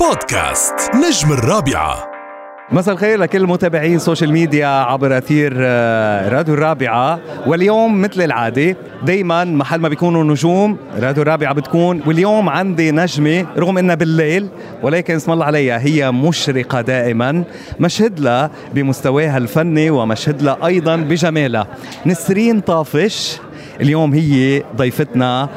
بودكاست نجم الرابعة. مساء الخير لكل متابعين social media عبر أثير آه، راديو الرابعة. واليوم مثل العادة دائما محل ما بيكونوا نجوم راديو الرابعة بتكون. واليوم عندي نجمة رغم إنها بالليل ولكن اسم الله عليها هي مشرقة دائما. مشهود لها بمستواها الفني ومشهود لها أيضا بجمالها. نسرين طافش اليوم هي ضيفتنا.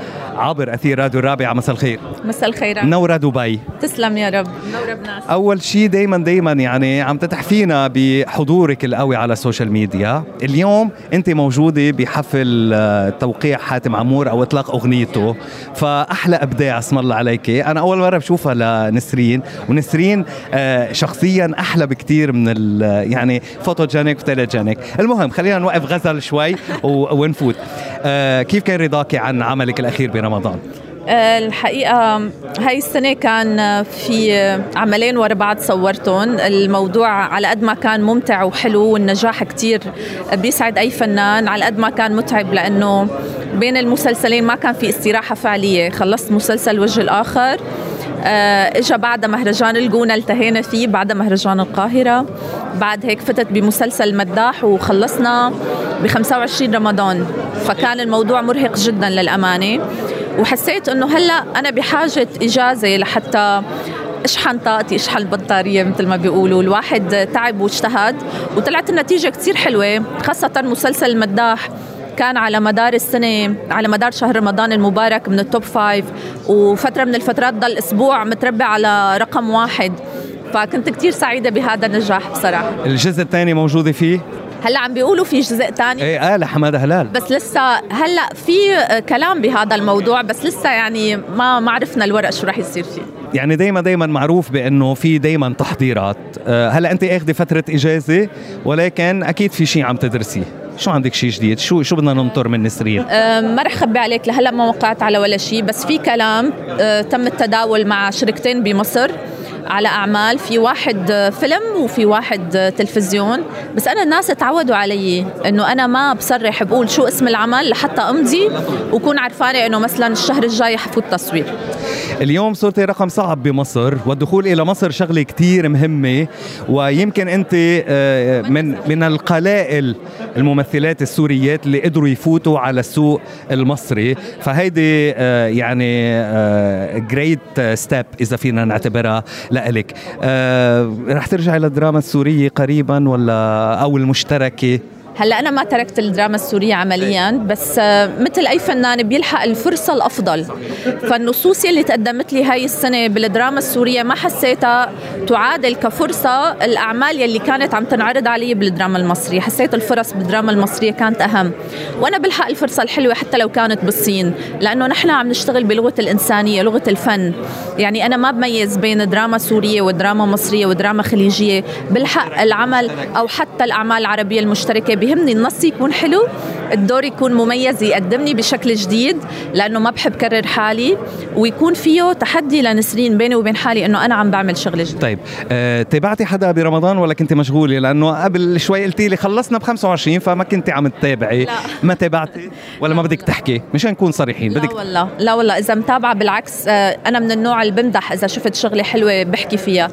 عبر أثير راديو الرابعه مساء الخير. مساء الخير. منوره دبي. تسلم يا رب. منورة بناس أول شيء دائما دائما يعني عم تتحفينا بحضورك القوي على ال social media اليوم أنت موجودة بحفل آه، توقيع حاتم عمور أو إطلاق أغنيته. فأحلى أبداع اسم الله عليك. أنا أول مرة بشوفها لنسرين. ونسرين آه، شخصيا أحلى بكثير من ال- يعني photogenic و telegenic المهم خلينا نوقف غزل شوي ونفوت. آه، كيف كان رضاك عن عملك الأخير برمضان آه، الحقيقة هاي السنة كان في عملين ورا بعض صورتهم. الموضوع على قد ما كان ممتع وحلو والنجاح كتير بيسعد أي فنان. على قد ما كان متعب لأنه بين المسلسلين ما كان في استراحة فعلية. خلصت مسلسل وجه الآخر. آه، اجى بعد مهرجان الجونة التهينا فيه بعد مهرجان القاهرة. بعد هيك فتت بمسلسل مداح وخلصنا ب 25 رمضان. فكان الموضوع مرهق جدا للأمانة. وحسيت إنه هلأ أنا بحاجة إجازة لحتى أشحن طاقتي أشحن البطارية مثل ما بيقولوا. الواحد تعب واجتهد وطلعت النتيجة كتير حلوة خاصة مسلسل المداح. كان على مدار السنة على مدار شهر رمضان المبارك من ال top five وفترة من الفترات ضل أسبوع متربع على رقم واحد. فكنت كتير سعيدة بهذا النجاح بصراحة. الجزء الثاني موجودة فيه؟ هلا عم بيقولوا في جزء تاني. إيه قال حماده هلال. بس لسه هلا في كلام بهذا الموضوع بس لسه يعني ما ما عرفنا الورق شو رح يصير فيه. يعني دايما دايما معروف بأنه في دايما تحضيرات. آه، هلا أنت اخذه فترة إجازة ولكن أكيد في شيء عم تدرسيه. شو عندك شيء جديد؟ شو شو بدنا ننطر من نسرين؟ أه، ما رح خبي عليك لهلا ما وقعت على ولا شيء بس في كلام أه، تم التداول مع شركتين بمصر. على أعمال في واحد فيلم وفي واحد تلفزيون. بس أنا الناس تعودوا علي إنه أنا ما بصرح بقول شو اسم العمل لحتى أمضي وكون عرفانة إنه مثلا الشهر الجاي حفوت تصوير. اليوم صرتي رقم صعب بمصر والدخول إلى مصر شغلة كتير مهمة ويمكن أنت آه، من من القلائل الممثلات السوريات اللي قدروا يفوتوا على السوق المصري. فهيدي آه، يعني great step إذا فينا نعتبرها لإلك. آه، رح ترجعي للدراما السورية قريبا ولا أو المشتركة؟ هلا أنا ما تركت الدراما السورية عمليا بس آه، مثل أي فنان بيلحق الفرصة الأفضل. فالنصوص اللي تقدمت لي هاي السنة بالدراما السورية ما حسيتها تعادل كفرصة الأعمال يلي كانت عم تنعرض علي بالدراما المصرية. حسيت الفرص بالدراما المصرية كانت أهم. وأنا بلحق الفرصة الحلوة حتى لو كانت بالصين لأنه نحن عم نشتغل بلغة الإنسانية لغة الفن. يعني أنا ما بميز بين دراما سورية ودراما مصرية ودراما خليجية. بلحق العمل أو حتى الأعمال العربية المشتركة بيهمني النص يكون حلو الدور يكون مميز يقدمني بشكل جديد لأنه ما بحب كرر حالي ويكون فيه تحدي لنسرين بيني وبين حالي إنه أنا عم بعمل شغله جديد. طيب آه، تابعتي حدا برمضان ولا كنت مشغولة؟ لأنه قبل شوي قلتي لي خلصنا ب 25 فما كنت عم تتابعي. لا. ما تابعتي ولا ما بدك تحكي؟ مشان نكون صريحين لا بدك والله. لا والله. إذا متابعة بالعكس آه، أنا من النوع اللي بمدح إذا شفت شغلة حلوة بحكي فيها.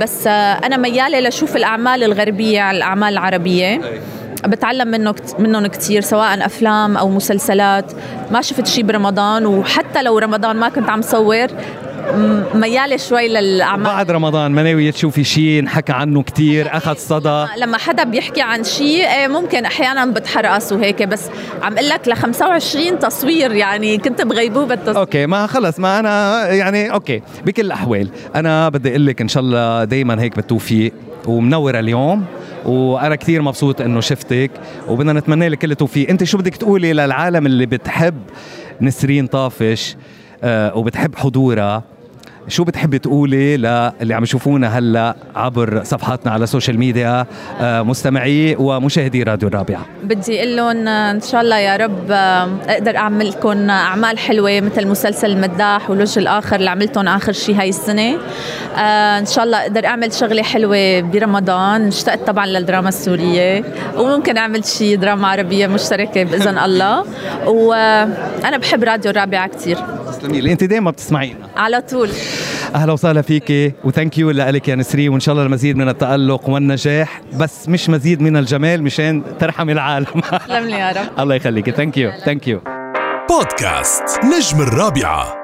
بس آه، أنا ميالة لشوف الأعمال الغربية على الأعمال العربية. بتعلم منه كت- منهم كثير سواء أفلام أو مسلسلات. ما شفت شيء برمضان وحتى لو رمضان ما كنت عم صور ميالة شوي للأعمال. بعد رمضان ما ناوية تشوفي شيء انحكى عنه كتير أخذ صدى. لما حدا بيحكي عن شيء إيه ممكن أحيانا بتحرقص وهيك بس عم أقول لك ل 25 تصوير يعني كنت بغيبوبة التصوير. okay ما خلص ما أنا يعني okay بكل الأحوال أنا بدي أقول لك إن شاء الله دائما هيك بالتوفيق ومنورة اليوم. وأنا كثير مبسوط إنه شفتك وبدنا نتمنى لك كل التوفيق. أنت شو بدك تقولي للعالم اللي بتحب نسرين طافش آه وبتحب حضورها؟ شو بتحبي تقولي للي عم يشوفونا هلا عبر صفحاتنا على ال social media آه مستمعي ومشاهدي راديو الرابعة؟ بدي أقول لهم إن شاء الله يا رب آه، أقدر أعمل لكم أعمال حلوة مثل مسلسل المداح والوجه الآخر اللي عملتهم آخر شيء هاي السنة. آه، إن شاء الله أقدر أعمل شغلة حلوة برمضان. اشتقت طبعا للدراما السورية وممكن أعمل شيء دراما عربية مشتركة بإذن الله. وأنا بحب راديو الرابعة كثير تسلمي لي انت دائما بتسمعينا. على طول. أهلا وسهلا فيكي و thank you لك يا نسرين. وإن شاء الله المزيد من التألق والنجاح. بس مش مزيد من الجمال مشان ترحمي العالم. تسلم لي يا رب. الله يخليكي thank you thank you بودكاست نجم الرابعة.